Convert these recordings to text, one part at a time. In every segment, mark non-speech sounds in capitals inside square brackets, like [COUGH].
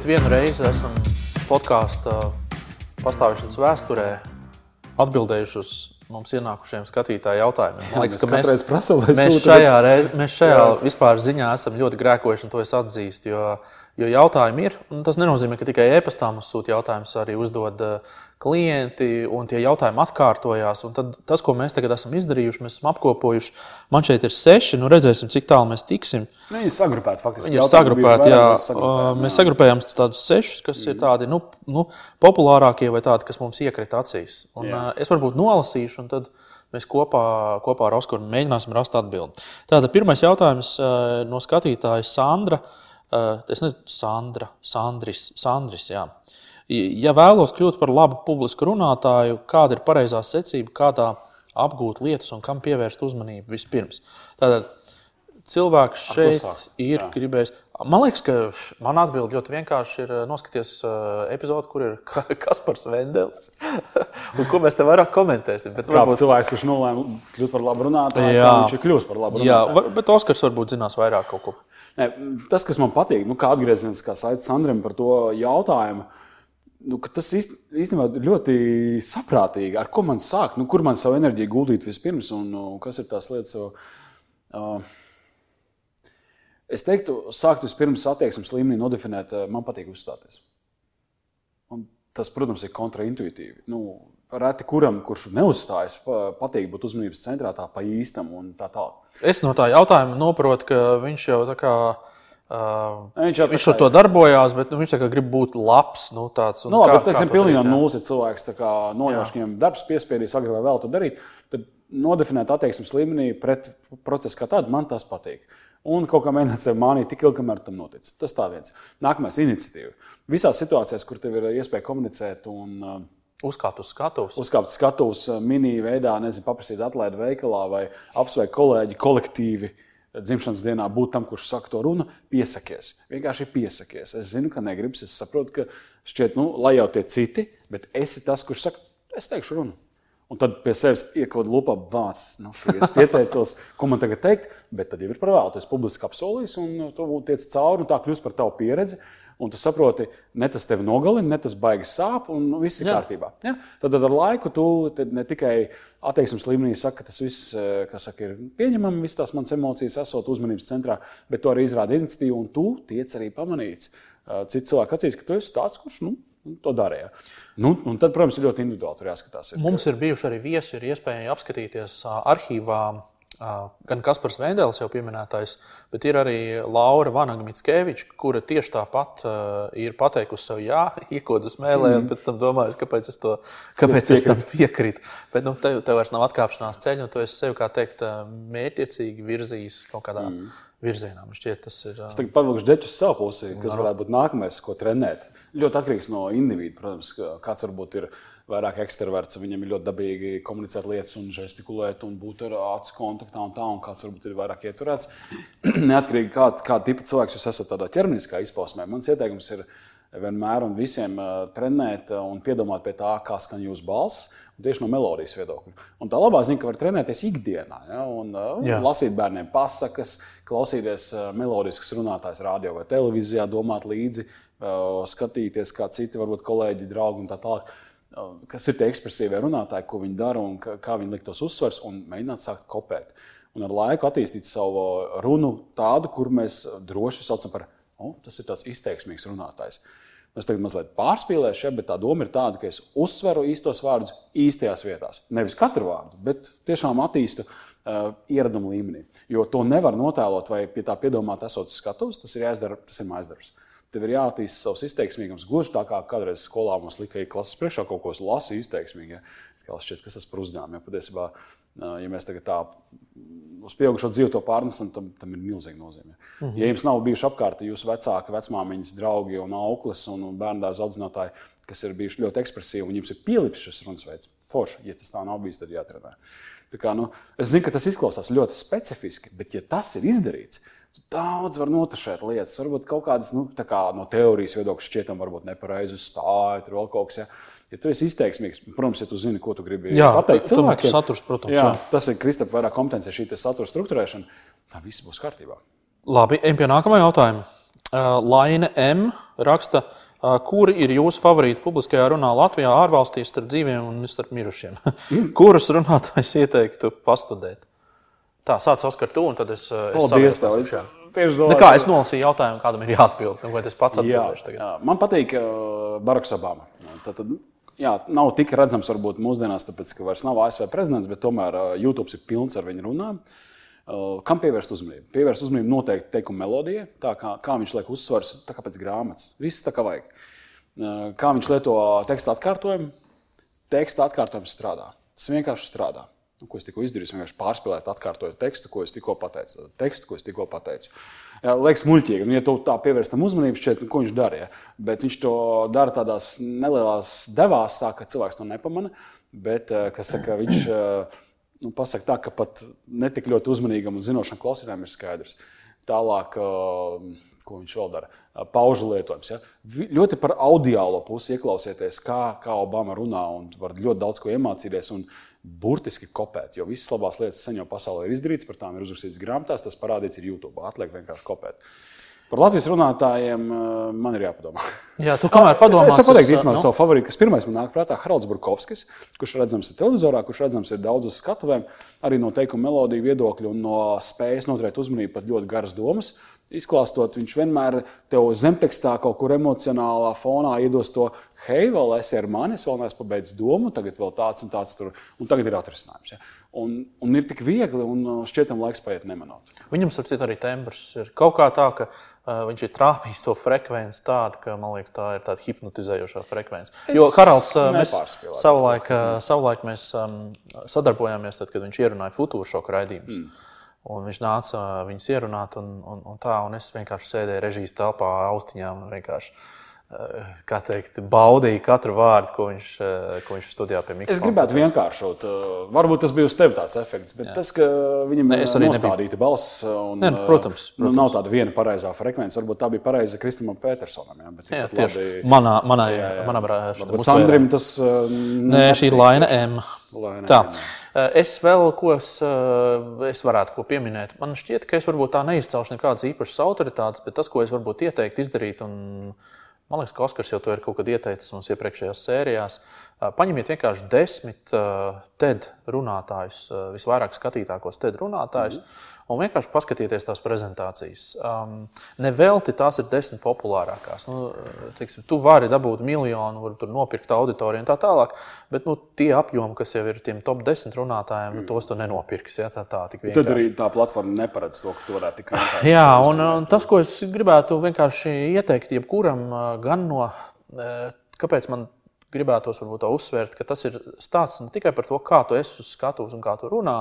šķiet vienu reizi esam podkāstu pastāvēšanas vēsturē atbildējuši uz mums ienākušiem skatītāju jautājumiem. Man liekas, ka mēs, prasam, mēs šajā, reiz, mēs šajā vispār ziņā esam ļoti grēkojuši, un to es atzīstu. Jo, jo jautājumi ir, un tas nenozīmē, ka tikai e-pastā mums sūta jautājumus, arī uzdod uh, klienti, un tie jautājumi atkārtojās. Tad, tas, ko mēs tagad esam izdarījuši, mēs esam apkopojuši. Man šeit ir seši, nu redzēsim, cik tālu mēs tiksim. Viņi ir sagrupēti faktiski. Viņi ir sagrupēti, jā. Sagrupēti, mēs sagrupējam tādus sešus, kas mm. ir tādi nu, nu, populārākie vai tādi, kas mums iekrita acīs. Un, jā. es varbūt nolasīšu, un tad mēs kopā, kopā ar Oskaru mēģināsim rast atbildi. Tātad pirmais jautājums no skatītāja Sandra. Es nezinu, Sandra, Sandris, Sandris jā. Ja vēlos kļūt par labu publisku runātāju, kāda ir pareizā secība, kādā apgūt lietas un kam pievērst uzmanību vispirms? Tātad cilvēks šeit Atlasāk. ir jā. gribējis. Man liekas, ka man atbild ļoti vienkārši ir noskaties uh, epizodi, kur ir Kaspars Vendels. [LAUGHS] un ko mēs te vairāk komentēsim? Bet, Kā varbūt... cilvēks, kurš nolēma kļūt par labu runātāju, jā. viņš ir kļūst par labu runātāju. Jā, var, bet Oskars varbūt zinās vairāk kaut ko. Ne, tas, kas man patīk, nu, kā atgriezeniskā saite Sandram par to jautājumu, uh, Nu, tas īstenībā ļoti saprātīgi. Ar ko man sākt? Nu, kur man savu enerģiju guldīt vispirms, un, un kas ir tās lietas? Uh, es teiktu, sākt vispirms attieksmes līmenī nodefinēt, man patīk uzstāties. Un tas, protams, ir kontraintuitīvi. Nu, Reti kuram, kurš neuzstājas, patīk būt uzmanības centrā, tā pa īstam un tā tālāk. Es no tā jautājuma noprotu, ka viņš jau tā kā Uh, viņš jau viņš to darbojās, bet nu, viņš grib būt labs. Nu, tāds, nu, labi, kā, bet, teiksim, pilnīgi no nulles ir cilvēks, kas nojauš viņam darbs, piespiedīs, agrāk vai vēl to darīt. Tad nodefinēt attieksmes līmenī pret procesu kā tādu, man tas patīk. Un kaut kā mēģināt sev mānīt tik ilgi, kamēr tam notic. Tas tā viens. Nākamais - iniciatīva. Visās situācijās, kur tev ir iespēja komunicēt un uh, Uzkāpt uz skatuves. Uzkāpt uz skatuves, mini veidā, nezinu, paprasīt atlaidi veikalā vai apsveikt kolēģi kolektīvi. Uh, dzimšanas dienā būt tam, kurš saka to runu, piesakies. Vienkārši piesakies. Es zinu, ka negribas, es saprotu, ka šķiet, nu, lai jau tie citi, bet esi tas, kurš saka, es teikšu runu. Un tad pie sevis iekod lupā vārds. Nu, es pieteicos, ko man tagad teikt, bet tad jau ir par vēlu. Tu esi publiski apsolījis, un tu tiec cauri, un tā kļūst par tavu pieredzi. Un tu saproti, ne tas tevi nogalina, ne tas baigi sāp, un viss ir Jā. kārtībā. Ja? Tad, tad ar laiku tu ne tikai attieksmes līmenī saka, ka tas viss eh, saka, ir pieņemami, visas tās manas emocijas esot uzmanības centrā, bet tu arī izrādi iniciatīvu, un tu tiec arī pamanīts. Eh, Cits cilvēks acīs, ka tu esi tāds, kurš nu, to darīja. Nu, tad, protams, ir ļoti individuāli. Jāskatās, ir, Mums ir bijuši arī viesi, ir iespēja apskatīties arhīvā gan Kaspars Vendēls jau pieminētais, bet ir arī Laura Vanaga-Mitskeviča, kura tieši tāpat uh, ir pateikusi sev jā, [LAUGHS] iekodus mēlē, mm. un pēc tam domājusi, kāpēc es, to, kāpēc es tam piekrītu. Bet nu, tev, tev vairs nav atkāpšanās ceļa, un tu esi sev, kā teikt, mērķiecīgi virzījis kaut kādā mm. virzienā. Man šķiet, tas ir. Uh, es tagad pavilkšu deķus savu pusi, kas varētu būt nākamais, ko trenēt. Ļoti atkarīgs no individu, protams, kāds varbūt ir vairāk ekstraverts, viņam ir ļoti dabīgi komunicēt lietas un žestikulēt un būt ar acu kontaktā un tā, un kāds varbūt ir vairāk ieturēts. [CLEARS THROAT] Neatkarīgi kā, kāda tipa cilvēks jūs esat tādā ķermeniskā izpausmē, mans ieteikums ir vienmēr un visiem trenēt un piedomāt pie tā, kā skan jūsu balss. Tieši no melodijas viedokļa. Un tā labā ziņa, ka var trenēties ikdienā, ja, un Jā. lasīt bērniem pasakas, klausīties melodiskus runātājus radio vai televīzijā, domāt līdzi, skatīties, kā citi, varbūt kolēģi, draugi un tā tālāk kas ir tie ekspresīvie runātāji, ko viņi dara un kā viņi liek tos uzsvers, un mēģināt sākt kopēt. Un ar laiku attīstīt savu runu tādu, kur mēs droši saucam par, oh, tas ir tāds izteiksmīgs runātājs. Es tagad mazliet pārspīlēšu, ja, bet tā doma ir tāda, ka es uzsveru īstos vārdus īstajās vietās. Nevis katru vārdu, bet tiešām attīstu uh, ieradumu līmenī. Jo to nevar notēlot vai pie tā piedomāt, esot skatuves, tas ir jāizdara, tas ir mājas darbs. Tev ir jāattīst savs izteiksmīgums. Gluži tā kā kādreiz skolā mums lika, ka klases priekšā kaut ko lasīt izteiksmīgi. Ja? Šķiet, kas tas par uzdevumu? Ja? Patiesībā, ja mēs tagad tā uz pieaugušo dzīvi to pārnesam, tam, tam ir milzīga nozīme. Mm -hmm. Ja jums nav bijuši apkārt jūsu vecāki, vecmāmiņas, draugi un auklis un bērnu dārza audzinātāji, kas ir bijuši ļoti ekspresīvi un jums ir pielips šis runas veids, forši, ja tas tā nav bijis, tad jātrenē. Tā kā, nu, es zinu, ka tas izklausās ļoti specifiski, bet ja tas ir izdarīts, Daudz var notušēt lietas, varbūt kaut kādas nu, kā no teorijas viedokļa šķietam, varbūt nepareizi uzstāja, tur vēl kaut kas. Ja. Ja tu esi izteiksmīgs, protams, ja tu zini, ko tu gribi jā, pateikt cilvēkiem, saturs, protams, jā, jā. tas ir Kristapam vairāk kompetence, šī satura struktūrēšana, tad viss būs kārtībā. Labi, ejam pie nākamā jautājuma. Laina M. raksta, kuri ir jūsu favorīti publiskajā runā Latvijā, ārvalstīs, starp dzīviem un starp mirušiem? [LAUGHS] Kurus runātājus ieteiktu pastudēt? Tā, sāc Oskar, tu, un tad es. Paldies, tev! Es, tieši domāju, kā es nolasīju jautājumu, kādam ir jāatbild, nu, vai tas pats atbildēšu tagad? Jā, man patīk uh, Baraks Obama. Tad, tad, jā, nav tik redzams varbūt mūsdienās, tāpēc, ka vairs nav ASV prezidents, bet tomēr uh, YouTube ir pilns ar viņa runām. Uh, kam pievērst uzmanību? Pievērst uzmanību noteikti teikuma melodijai, tā kā, kā viņš liek uzsvars, tā kā pēc grāmatas. Viss tā kā vajag. Uh, kā viņš lieto teksta atkārtojumu, teksta atkārtojums strādā. Tas vienkārši strādā. Nu, ko es tikko izdarīju, vienkārši pārspēlēt, atkārtojot tekstu, ko es tikko pateicu. Tekstu, ko es tikko pateicu. Jā, liekas, muļķīgi. Nu, ja tu tā pievērstam uzmanību, šķiet, nu, ko viņš darīja. Bet viņš to dara tādās nelielās devās, tā ka cilvēks to nepamana. Bet, eh, kas saka, viņš eh, nu, pasaka tā, ka pat netik ļoti uzmanīgam un zinošam klausītājam ir skaidrs. Tālāk, eh, ko viņš vēl dara? Paužu lietojums. Ja? Ļoti par audiālo pusi ieklausieties, kā, kā Obama runā, un var ļoti daudz ko iemācīties. Un, burtiski kopēt. Jo visas labās lietas sen jau pasaulē ir izdarītas, par tām ir uzrakstīts grāmatās, tas parādīts ir YouTube. Atliek vienkārši kopēt. Par Latvijas runātājiem eh, man ir jāpadomā. Jā, tu kamēr [LAUGHS] padomā. Es, es pateiktu īstenībā no? savu favorītu, kas pirmais man nāk prātā - Haralds Burkovskis, kurš redzams ir televizorā, kurš redzams ir daudz uz skatuvēm, arī no teikuma melodiju viedokļa un no spējas noturēt uzmanību pat ļoti garas domas. Izklāstot, viņš vienmēr tev zemtekstā kaut kur emocionālā fonā iedos to hei, vēl esi ar mani, es vēl neesmu pabeidzis domu, tagad vēl tāds un tāds tur, un tagad ir atrisinājums. Ja? Un, un ir tik viegli, un uh, šķietam laiks paiet nemanot. Viņam, starp citu, arī tembrs ir kaut kā tā, ka uh, viņš ir trāpījis to frekvenci tādu, ka, man liekas, tā ir tāda hipnotizējoša frekvence. Jo Haralds, uh, mēs savulaik, uh, savulaik mēs um, sadarbojāmies, tad, kad viņš ierunāja futūru šoku raidījumus. Mm. Un viņš nāca uh, viņus ierunāt, un, un, un tā, un es vienkārši sēdēju režijas telpā, austiņām, vienkārši kā teikt, baudīja katru vārdu, ko viņš, eh, ko viņš studijā pie mikrofona. Es gribētu vienkāršot. Eh, varbūt tas bija uz tevis tāds efekts, bet Jā. tas, ka viņam ne, ir nostādīta balss, un ne, nu, protams, protams. Nu, nav tāda viena pareizā frekvence. Varbūt tā bija pareiza Kristamam Petersonam. Jā, bet jā, tieši labi, manā, manā, jā, jā. manā brāļā. Sandrim tas. Nē, šī ir Laina M. Laina tā. M. Es vēl ko es, es varētu ko pieminēt. Man šķiet, ka es varbūt tā neizcelšu nekādas īpašas autoritātes, bet tas, ko es varbūt ieteiktu izdarīt, un Man liekas, ka Oskars jau to ir kaut kad ieteicis mums iepriekšējās sērijās. Paņemiet vienkārši desmit TED runātājus, visvairāk skatītākos TED runātājus, mm un vienkārši paskatieties tās prezentācijas. Um, Nevelti tās ir desmit populārākās. Nu, teiksim, tu vari dabūt miljonu, var nopirkt auditoriju un tā tālāk, bet nu, tie apjomi, kas jau ir tiem top 10 runātājiem, nu, tos tu nenopirks. Ja, tā, tā, Tad arī tā platforma neparedz to, ka tu varētu tik vienkārši. [LAUGHS] Jā, un, un tas, ko es gribētu vienkārši ieteikt jebkuram, gan no kāpēc man gribētos varbūt to uzsvērt, ka tas ir stāsts ne tikai par to, kā tu esi uz skatuves un kā tu runā,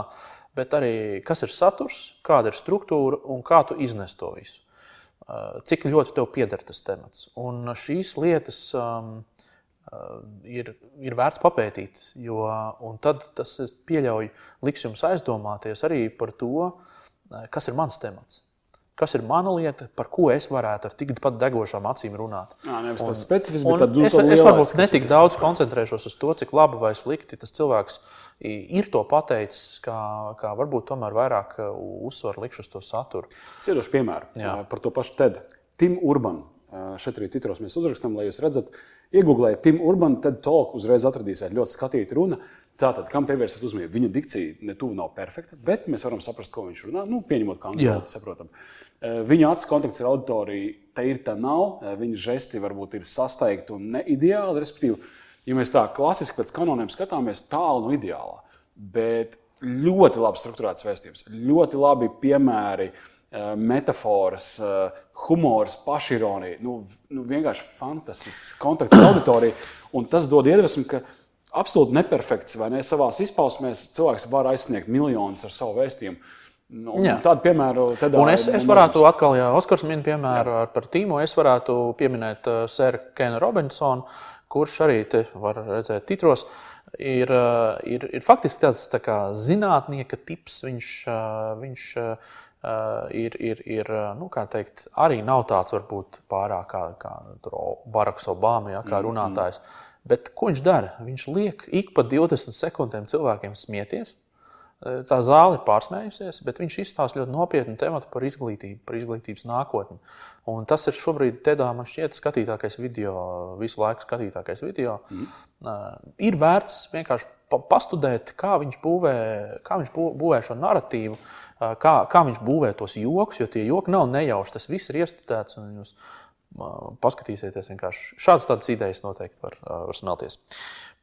bet arī kas ir saturs, kāda ir struktūra un kā tu iznes to visu. Uh, cik ļoti tev pieder tas temats. Un šīs lietas um, ir, ir vērts papētīt, jo tad tas pieļauj, liks jums aizdomāties arī par to, uh, kas ir mans temats kas ir mana lieta, par ko es varētu ar tik pat degošām acīm runāt. Jā, nevis tas specifisks, bet tad es, es varbūt netik daudz koncentrēšos uz to, cik labi vai slikti tas cilvēks ir to pateicis, kā, kā varbūt tomēr vairāk uh, uzsvaru likšu uz to saturu. Es iedošu piemēru Jā. Uh, par to pašu TED. Tim Urban. Uh, šeit arī titros mēs uzrakstām, lai jūs redzat, iegūlējiet Tim Urban, TED Talk, uzreiz atradīsiet ļoti skatītu runu. Tātad, kam pievērsiet uzmanību? Viņa dikcija ne tuvu nav perfekta, bet mēs varam saprast, ko viņš runā. Nu, pieņemot, kā angļu saprotam. Eh, viņa acu kontakts ar auditoriju, tā ir, tā nav. Eh, viņa žesti varbūt ir sasteigti un neideāli. Respektīvi, ja mēs tā klasiski pēc kanoniem skatāmies, tālu no ideālā. Bet ļoti labi strukturēts vēstījums, ļoti labi piemēri, eh, metafāras, humors, pašironija. Nu, nu, vienkārši fantastisks kontakts ar auditoriju. Un tas dod iedvesmu, ka absolūti neperfekts vai ne savā izpausmē cilvēks var aizsniegt miljonus ar savu vēstījumu. Nu, tādu piemēru tad un es, es varētu atkal, ja Oskars min piemēru jā. par Tīmu, es varētu pieminēt uh, Sēru Kenu Robinsonu, kurš arī te var redzēt titros. Ir, uh, ir, ir faktiski tāds tā kā zinātnieka tips. Viņš, uh, viņš uh, ir, ir, ir nu, teikt, arī nav tāds varbūt pārāk kā, kā Baraks Obama, ja, kā mm, runātājs. Mm. Bet ko viņš dara? Viņš liek ik pa 20 sekundēm cilvēkiem smieties. Tā zāle ir pārsmējusies, bet viņš izstāsta ļoti nopietnu tematu par izglītību, par izglītības nākotni. Un tas ir šobrīd, tādā, man šķiet, skatītākais video, visu laiku skatītākais video. Mm. Ir vērts vienkārši pastudēt, kā viņš būvē, kā viņš būvē šo narratīvu, uh, kā, kā viņš būvē tos joks, jo tie joki nav nejauši. Tas viss ir iestudēts. Jūs paskatīsieties, vienkārši šādas tādas idejas noteikti var, var smelties.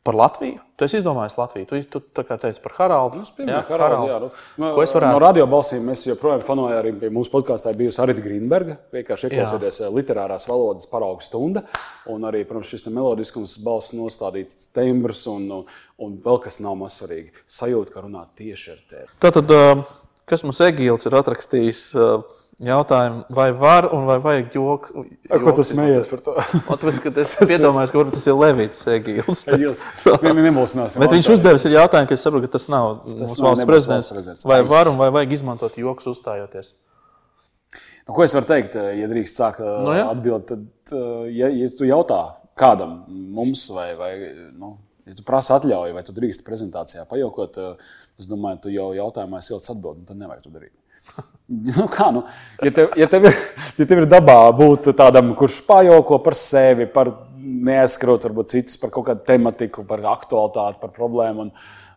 Par Latviju? Tu esi izdomājis Latviju. Tu, tu tā kā teici par Haraldu. Es jā, Haraldu, jā, nu, Ko es varētu? No radio balsīm mēs joprojām fanojam arī pie mūsu podkāstā bijusi Arita Grīnberga. Vienkārši ieklausieties jā. literārās valodas paraugu stunda. Un arī, protams, šis melodiskums, balss nostādīts tembrs un, un, un vēl kas nav mazsvarīgi. Sajūta, ka runā tieši ar tevi. Tātad, kas mums Egīls ir atrakstījis? Jautājumu, vai var un vai vajag joku? Ko tu smējies par to? Tāpēc, ka es [LAUGHS] iedomājos, ka varbūt tas ir Levits Egīls. Viņi nemulsinās. Bet viņš uzdevis jautājumu, ka es saprotu, ka tas nav mūsu valsts prezidents. prezidents. Vai var un vai vajag izmantot joks uzstājoties? Nu, ko es varu teikt, ja drīkst sākt nu, atbildēt? Tad, ja, ja tu jautā kādam mums vai, vai nu, ja tu prasa atļauju, vai tu drīkst prezentācijā pajokot, es domāju, tu jau jautājumā esi ilgs atbildēt, tad nevajag to darīt. [LAUGHS] Nu, kā, nu, ja, tev, ja, tev ir, ja tev ir dabā būt tādam, kurš pajoko par sevi, par neaizskrot varbūt citus par kaut kādu tematiku, par aktualitāti, par problēmu un,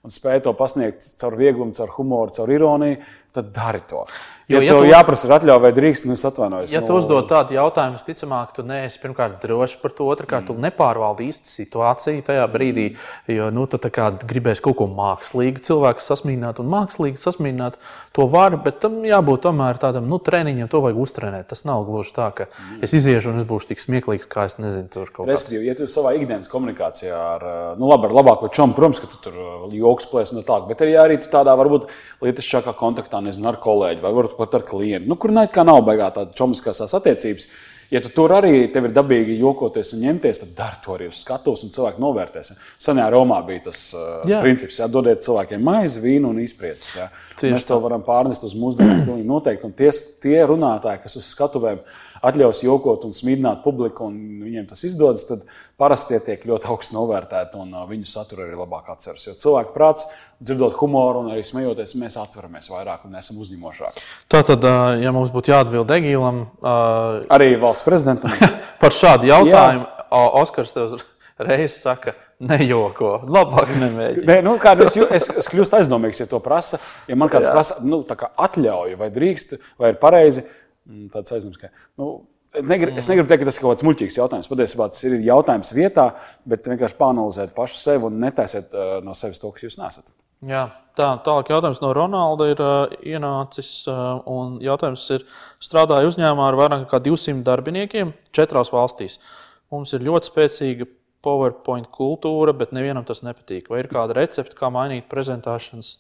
un spēj to pasniegt caur vieglumu, caur humoru, caur ironiju, tad dari to. Jo, ja, ja tev tu, jāprasa atļauja vai drīkst, nu es atvainojos. Ja nu, tu uzdod tādu jautājumu, visticamāk, tu neesi pirmkārt drošs par to, otrkārt, mm. tu nepārvaldi īsti situāciju tajā brīdī, jo nu, tu gribēsi kaut ko mākslīgu cilvēku sasmīnāt, un mākslīgi sasmīnāt to var, bet tam jābūt tomēr tādam nu, treniņam, to vajag uztrenēt. Tas nav gluži tā, ka mm. es iziešu un es būšu tik smieklīgs, kā es nezinu, tur kaut kas. Respektīvi, ja tu savā ikdienas komunikācijā ar, nu labi, ar labāko čomu, protams, ka tu tur joks plēs un tā, bet arī, arī tādā varbūt lietišķākā kontaktā, nezinu, ar kolēģi vai varbūt pat ar klientu. Nu, kur nav, nav baigā tāda čomiskās attiecības. Ja tu tur arī tev ir dabīgi jokoties un ņemties, tad dari to arī uz skatuves, un cilvēki novērtēs. Senajā Romā bija tas uh, jā. princips, ka dodiet cilvēkiem maizi, vīnu un izpriecas. Mēs to varam pārnest uz mūsdienām. Noteikti. Un tie, tie runātāji, kas uz skatuvēm ir atļaus jokot un smidināt publiku, un viņiem tas izdodas, tad parasti tie tiek ļoti augstu novērtēti un uh, viņu saturu arī labāk atceras. Jo cilvēku prāts, dzirdot humoru un arī smejoties, mēs atveramies vairāk un esam uzņemošāki. Tātad, uh, ja mums būtu jāatbild Egīlam, uh... [LAUGHS] arī valsts prezidentam [LAUGHS] par šādu jautājumu, Jā. Oskars tev reizes saka, nejoko. Labāk nemēģini. Nē, nu, kā, es, es, es kļūstu aizdomīgs, ja to prasa. Ja man kāds Jā. prasa, nu, kā atļauju, vai drīkst, vai ir pareizi, tāds aizdoms, ka. Nu, Negri, es negribu teikt, ka tas ir kaut kāds muļķīgs jautājums. Patiesībā tas ir jautājums vietā, bet vienkārši pāranalizēt pašu sevi un netaisiet uh, no sevis to, kas jūs nesat. Jā, tā, tālāk jautājums no Ronalda ir uh, ienācis. Uh, jautājums ir, strādāju uzņēmumā ar vairāk nekā 200 darbiniekiem četrās valstīs. Mums ir ļoti spēcīga PowerPoint kultūra, bet nevienam tas nepatīk. Vai ir kāda recepte, kā mainīt prezentācijas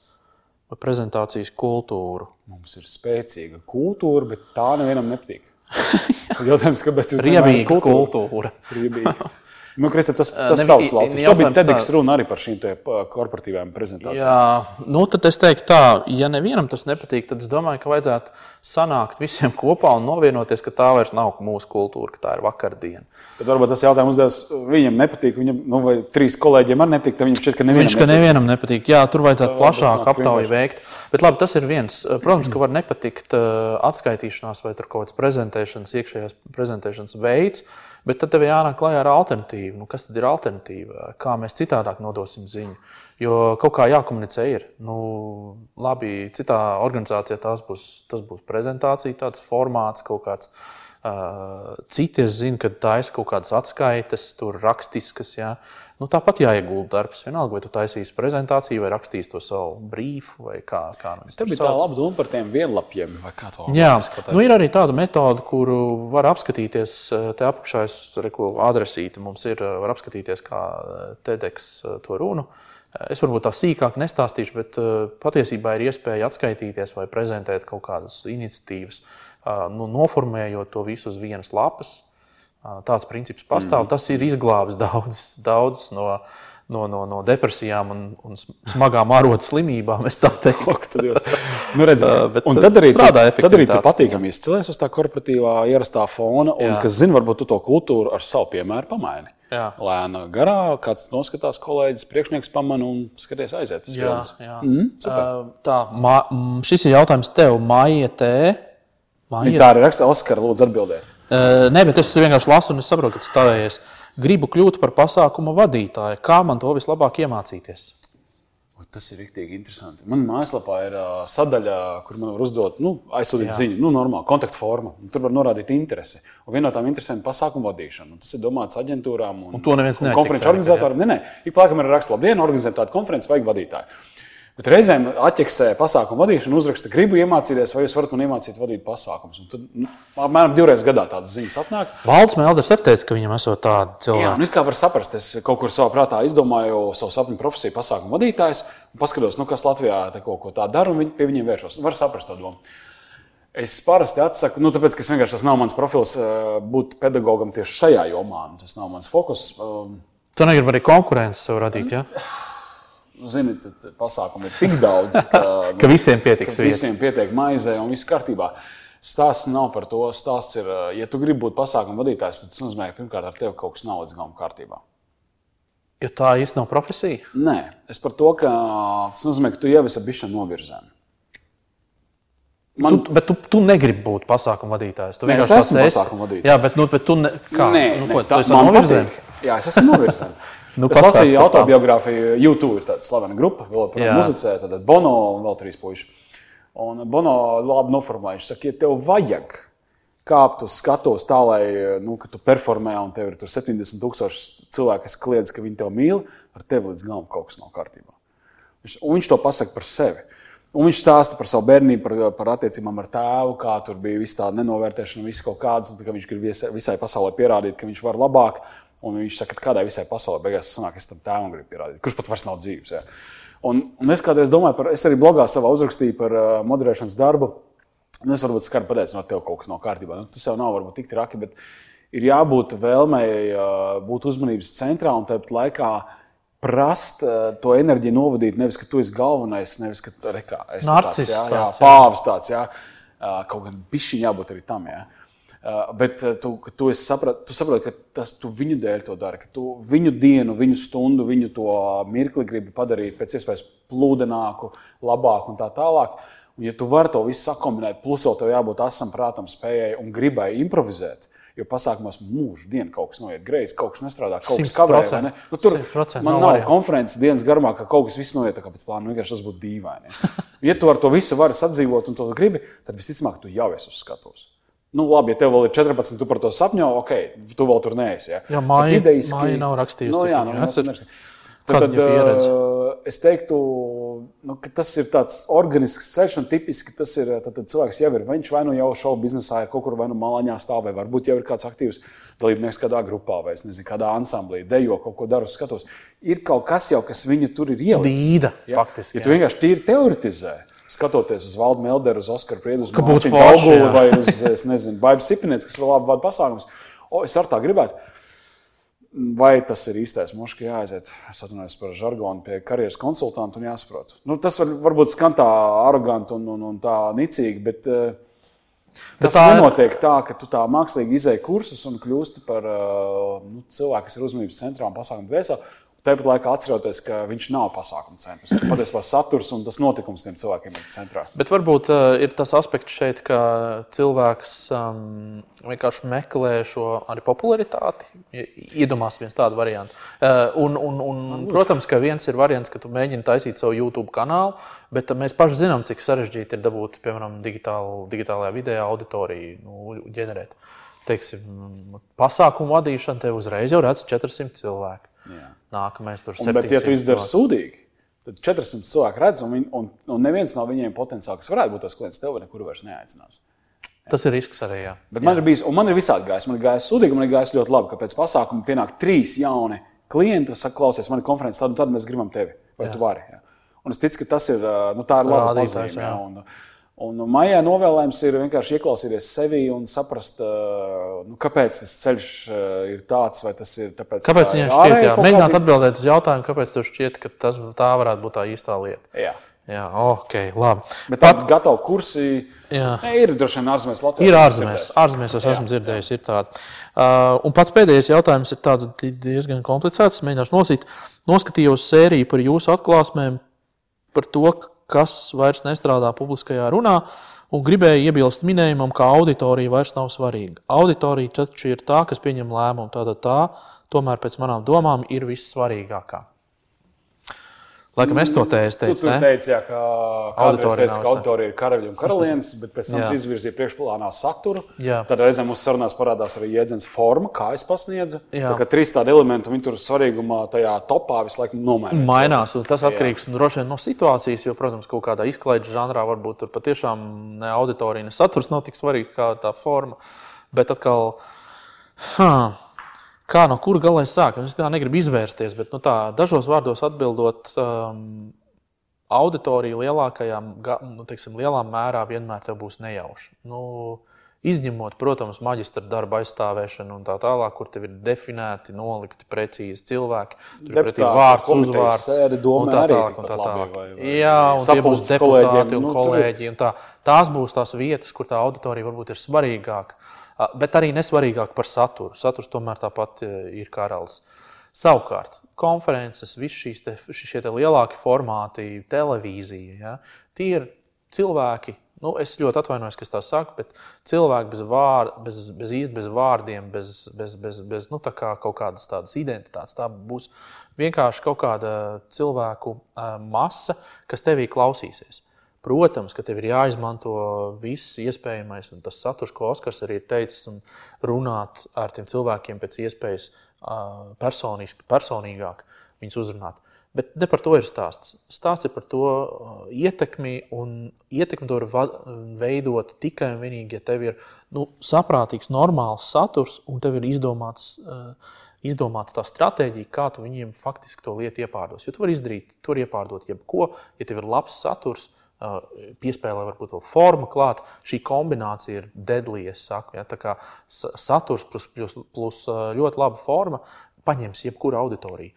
prezentācijas kultūru. Mums ir spēcīga kultūra, bet tā nevienam nepatīk. [LAUGHS] Jautājums, kāpēc jūs Riebīga kultūra? kultūra. [LAUGHS] Nu, Kristē, tas tas tavs lauciņš. Tev bija TEDx runa arī par šīm korporatīvām prezentācijām. Jā, nu tad es teiktu tā, ja nevienam tas nepatīk, tad es domāju, ka vajadzētu sanākt visiem kopā un novienoties, ka tā vairs nav mūsu kultūra, ka tā ir vakardiena. Bet varbūt tas jautājums uzdevs viņam nepatīk, viņam, nu, vai trīs kolēģiem arī nepatīk, tad viņš šķiet, ka nevienam Viņš, ka nevienam nepatīk. Jā, tur vajadzētu plašāku aptauju veikt. Bet labi, tas ir viens. Protams, ka var nepatikt atskaitīšanās vai kaut kāds prezentēšanas, iekšējās prezentēšanas veids. Bet tad tev jānāk klajā ar alternatīvu. Nu, kas tad ir alternatīva? Kā mēs citādāk nodosim ziņu? Jo kaut kā jākomunicē ir. Nu, labi, citā organizācijā būs, tas būs prezentācija, tāds formāts kaut kāds. Uh, citi es zinu, ka taisa kaut kādas atskaites, tur rakstiskas. Jā. Nu, tāpat jāiegulda darbs. Vienalga, vai tu taisīsi prezentāciju, vai rakstīsi to savu brīfu, vai kā. kā nu tā bija tā laba doma par tiem vienlapiem. Jā, nu, ir arī tāda metode, kuru var apskatīties. Te apakšā es reku adresīti mums ir, var apskatīties, kā TEDx to runu. Es varbūt tā sīkāk nestāstīšu, bet patiesībā ir iespēja atskaitīties vai prezentēt kaut kādas iniciatīvas, nu, noformējot to visu uz vienas lapas Tāds princips pastāv. Mm. Tas ir izglābis daudzus daudz no, no, no, no depresijām un, un smagām ārodas slimībām. [LAUGHS] [LAUGHS] nu, redz, uh, un tad arī strādā efektīvi. Tad arī tu patīkami izcēlies uz tā korporatīvā ierastā fona, un, jā. kas zina, varbūt tu to kultūru ar savu piemēru pamaini. Jā. Lēna garā, kāds noskatās, kolēģis, priekšnieks pamana un skaties, aiziet. Tas Jā, jā. Mhm, super. Tā, ma, šis ir jautājums tev, Maija T. Maija, Tā arī raksta, Oskar, lūdzu, atbildiet. Uh, nē, bet es vienkārši lasu un es saprotu, ka tas stāvējies. Gribu kļūt par pasākuma vadītāju. Kā man to vislabāk iemācīties? O, Tas ir rīktīgi interesanti. Man mājaslapā ir uh, sadaļa, kur man var uzdot, nu, aizsūtīt ziņu, nu, normāli, kontaktforma. Un Tur var norādīt interesi. Un viena no tām interesēm ir pasākumu vadīšana. Un tas ir domāts aģentūrām un, Un neķeksē, konferenču organizatoriem. Nē, nē, ik pa laikam ir raksts, labi, diena, organizējam tādu konferenci, vajag vadītāju. Bet reizēm atķeksē pasākumu vadīšanu, uzraksta, gribu iemācīties, vai jūs varat man iemācīt vadīt pasākumus. Un Tad, nu, apmēram divreiz gadā tādas ziņas atnāk. Valds Melders arī teica, ka viņam esot tādi Jā, cilvēki. nu, kā var saprast, es kaut kur savā prātā izdomāju savu sapņu profesiju, pasākumu vadītājs, un paskatos, nu, kas Latvijā te kaut ko tādu dara, un viņi pie viņiem vēršos. Var saprast to domu. Es parasti atsaku, nu, tāpēc, ka vienkārši tas nav mans profils eh, būt pedagogam tieši šajā jomā. Tas nav mans fokus. Um, Tu negribi arī konkurences radīt, ja? [LAUGHS] Zini, tad pasākumu ir tik daudz, ka, [LAUGHS] ka visiem pietiks ka visiem pietiek maizē un viss kārtībā. Stāsts nav par to. Stāsts ir, ja tu gribi būt pasākuma vadītājs, tad tas nozīmē, ka pirmkārt ar tevi kaut kas nav līdz galam kārtībā. Jo tā īsti nav profesija. Nē, es par to, ka tas nozīmē, ka tu jau esi bijis novirzēm. Man, Tu, bet tu, tu negribi būt pasākuma vadītājs. Tu Nē, es vienkārši esmu tāds esi. pasākuma vadītājs. Jā, bet, nu, bet tu ne, kā? Nē, nu, nē, ko, tā tu esi novirzēm? Jā, es esmu novirzēm. [LAUGHS] [LAUGHS] Nu, es lasīju autobiogrāfiju, YouTube ir tāda slavena grupa, vēl par muzicē, tad Bono un vēl trīs puiši. Un Bono labi noformulēja, viņš saka, ja tev vajag kāpt uz skatuves tā, lai nu, ka tu performē un tev ir tur 70 tūkstoši cilvēku, kas kliedz, ka viņi tevi mīl, ar tevi līdz galam kaut kas nav kārtībā. Viņš, un viņš to pasaka par sevi. Un viņš stāsta par savu bērnību, par, par attiecībām ar tēvu, kā tur bija viss tāda nenovērtēšana, viss kaut kāds, tā, ka viņš grib visai pasaulē pierādīt, ka viņš var labāk. Un viņš saka, ka kādai visai pasaulē beigās sanāk, es tam tēvam gribu pierādīt, kurš pat vairs nav dzīves. Ja. Un, un es kādreiz domāju par, es arī blogā savā uzrakstīju par uh, moderēšanas darbu. Un es varbūt skaru pateicu, no tev kaut kas nav kārtībā. Nu, tas jau nav varbūt tik traki, bet ir jābūt vēlmei uh, būt uzmanības centrā un tāpat laikā prast uh, to enerģiju novadīt. Nevis, ka tu esi galvenais, nevis, ka tu esi tāds, jā, jā, tāds, jā. pāvis tāds, jā. Uh, kaut gan bišķiņ jābūt arī tam, jā. Uh, bet uh, tu, tu, saprat, tu saproti, ka tas tu viņu dēļ to dari, ka tu viņu dienu, viņu stundu, viņu to mirkli gribi padarīt pēc iespējas plūdenāku, labāku un tā tālāk. Un, ja tu vari to visu sakombinēt, plus vēl tev jābūt asam prātam, spējai un gribai improvizēt, jo pasākumos mūžu dienu kaut kas noiet greizi, kaut kas nestrādā, kaut kas kavē. ne? Nu, tur 100% man nav nav konferences dienas garumā, ka kaut kas viss noiet tā kā pēc plāna. Nu, Vienkārši tas būtu dīvaini. [LAUGHS] Ja tu ar to visu vari sadzīvot un to gribi, tad visticamāk, tu jau esi uz skatuves. Nu, labi, ja tev vēl ir 14, tu par to sapņo, ok, tu vēl tur neesi. Ja? Jā, Maija- Bet idejiski- Maija nav rakstījusi, Nu, jā, nu, esat- Tad, pieredze? uh, es teiktu, nu, ka tas ir tāds organisks ceļš, un tipiski tas ir. Tad, tad cilvēks jau ir, viņš vai nu jau šovu biznesā, ir kaut kur vai nu malaņā stāv, vai varbūt jau ir kāds aktīvs dalībnieks kādā grupā, vai es nezinu, kādā ansamblī, dejo kaut ko daru, skatos. Ir kaut kas jau, kas viņu tur ir ielicis. Dīda, Ja? faktiski, Ja tu vienkārši tīri teoretizē, skatoties uz Valdu Melderu, uz Oskaru Priedu, uz Ka būtu Mārtiņu forši, Kaugulu jā. vai uz, nezinu, Baibu Sipinēts, kas vēl labi vada pasākums. O, es ar tā gribētu. Vai tas ir īstais mūžs, ka jāaiziet, es atvainojos par žargonu, pie karjeras konsultanta un jāsaprot. Nu, tas var, varbūt skan tā aroganti un, un, un tā nicīgi, bet, eh, tas tā nenotiek tā, ka tu tā mākslīgi izēji kursus un kļūsti par eh, nu, cilvēku, kas ir uzmanības centrā un pasākumu dvēselē. Tāpat laikā atceroties, ka viņš nav pasākuma centrs. Patiesībā saturs un tas notikums tiem cilvēkiem ir centrā. Bet varbūt uh, ir tas aspekts šeit, ka cilvēks um, vienkārši meklē šo arī popularitāti. Iedomās viens tādu variantu. Uh, un, un, un, protams, ka viens ir variants, ka tu mēģini taisīt savu YouTube kanālu, bet uh, mēs paši zinām, cik sarežģīti ir dabūt, piemēram, digitāl, digitālajā video auditoriju nu, ģenerēt. Teiksim, pasākumu vadīšana tev uzreiz jau redz 400 cilvēku. Jā. Nākamais tur Un, bet, ja tu 700 izdari sūdīgi, tad 400 cilvēku redz, un, viņ, un, un neviens no viņiem potenciāli, kas varētu būt tas klients, tev nekur vairs neaicinās. Tas ir risks arī. Jā. Bet man ir bijis, un man ir visādi gājis. Man ir gājis sūdīgi, man ir gājis ļoti labi, ka pēc pasākuma pienāk trīs jauni klienti un saka, klausies, man ir konferences, tad, un tad mēs gribam tevi. Vai jā. tu vari? Jā. Un es ticu, ka tas ir, nu, tā ir laba pazīme. Un, maijā novēlējums ir vienkārši ieklausīties sevi un saprast, ā, nu, kāpēc tas ceļš ā, ir tāds, vai tas ir tāpēc, Kāpēc tā viņam ir šķiet, jā, mēģināt atbildēt uz jautājumu, kāpēc tev šķiet, ka tas, tā varētu būt tā īstā lieta? Jā. Jā, ok, labi. Bet tādi Pat... gatavi kursi jā. ne, ir droši vien ārzemēs. Latvijā ir ārzemēs, ārzemēs es esmu dzirdējis, ir tādi. Uh, un pats pēdējais jautājums ir tāds diezgan komplicēts. Es mēģināšu nosīt. Noskatījos sēriju par jūsu atklāsmēm, par to, kas vairs nestrādā publiskajā runā. Un gribēju iebilst minējumam, ka auditorija vairs nav svarīga. Auditorija taču ir tā, kas pieņem lēmumu. Tātad tā, tomēr pēc manām domām, ir vissvarīgākā. Laikam es to teicu. Tu, tu teici, jā, ka auditorija, teica, ka auditorija ir karaļi un karalienes, bet pēc tam izvirzīja priekšplānā saturu. Jā. Tad reizēm mūsu sarunās parādās arī jēdziens forma, kā es pasniedzu. Jā. Tā kā trīs tādi elementi, viņi tur svarīgumā tajā topā visu laiku nomainās. Mainās, un tas atkarīgs droši vien no situācijas, jo, protams, kaut kādā izklaides žanrā varbūt tur patiešām ne auditorija, ne saturs nav tik svarīgi kā tā forma. Bet atkal, huh, Kā no kura galā es sāku? Es tā negribu izvērsties, bet nu, tā, dažos vārdos atbildot, um, auditorija lielākajā, nu, teiksim, lielā mērā vienmēr būs nejauša. Nu, Izņemot, protams, maģistra darba aizstāvēšanu un tā tālāk, kur tev ir definēti, nolikti precīzi cilvēki. Tur ir vārds, uzvārds, sēdi, un tā tālāk. Un tā tālāk. Vai, vai, Jā, un tie būs deputāti un nu, kolēģi. Un tā. Tās būs tās vietas, kur tā auditorija varbūt ir svarīgāka bet arī nesvarīgāk par saturu. Saturs tomēr tāpat ir karalis. Savukārt, konferences, visi šīs te, te lielākie formāti, televīzija, ja, tie ir cilvēki. Nu, es ļoti atvainojos, ka tā saku, bet cilvēki bez, vār, bez, bez īsti bez vārdiem, bez, bez, bez, bez nu, kā kaut kādas tādas identitātes. Tā būs vienkārši kaut kāda cilvēku masa, kas tevī klausīsies. Protams, ka tev ir jāizmanto viss iespējamais, un tas saturs, ko Oskars arī ir teicis, un runāt ar tiem cilvēkiem pēc iespējas personīgāk, viņus uzrunāt. Bet ne par to ir stāsts. Stāsts ir par to ietekmi, un ietekmi to var veidot tikai un vienīgi, ja tev ir nu, saprātīgs, normāls saturs, un tev ir izdomāts. Izdomāta tā stratēģija, kā tu viņiem faktiski to lietu iepārdos. Jo tu vari izdarīt, tur iepārdot jebko, ja tev ir labs saturs, piespēlē varbūt vēl forma klāt. Šī kombinācija ir deadly, es saku. Ja? Tā kā saturs plus, plus, plus ļoti laba forma paņems jebkuru auditoriju.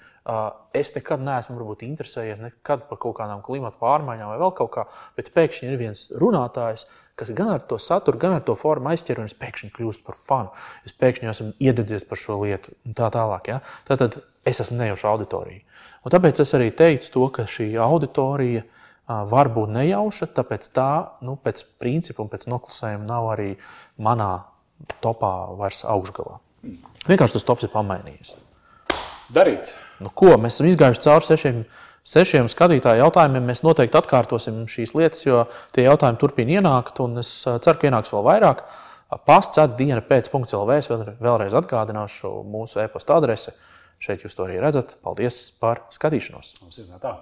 Es nekad neesmu varbūt, interesējies nekad par kaut kādām klimatu pārmaiņām vai vēl kaut kā, bet pēkšņi ir viens runātājs, kas gan ar to saturu, gan ar to formu aizķer, un es pēkšņi kļūstu par fanu. Es pēkšņi esmu iededzies par šo lietu un tā tālāk. Ja? Tad es esmu nejauša auditorija. Un tāpēc es arī teicu to, ka šī auditorija ir var būt nejauša, tāpēc tā, nu, pēc principa un pēc noklusējuma nav arī manā topā vairs augšgalā. Vienkārši tas tops ir pamainījies. Darīts. Nu, ko, mēs esam izgājuši cauri sešiem, sešiem skatītāju jautājumiem. Mēs noteikti atkārtosim šīs lietas, jo tie jautājumi turpina ienākt, un es ceru, ka ienāks vēl vairāk. Pastāv diena pēc punkta LV. Es vēlreiz atgādināšu mūsu e-pasta adresi. Šeit jūs to arī redzat. Paldies par skatīšanos! Mums ir tā.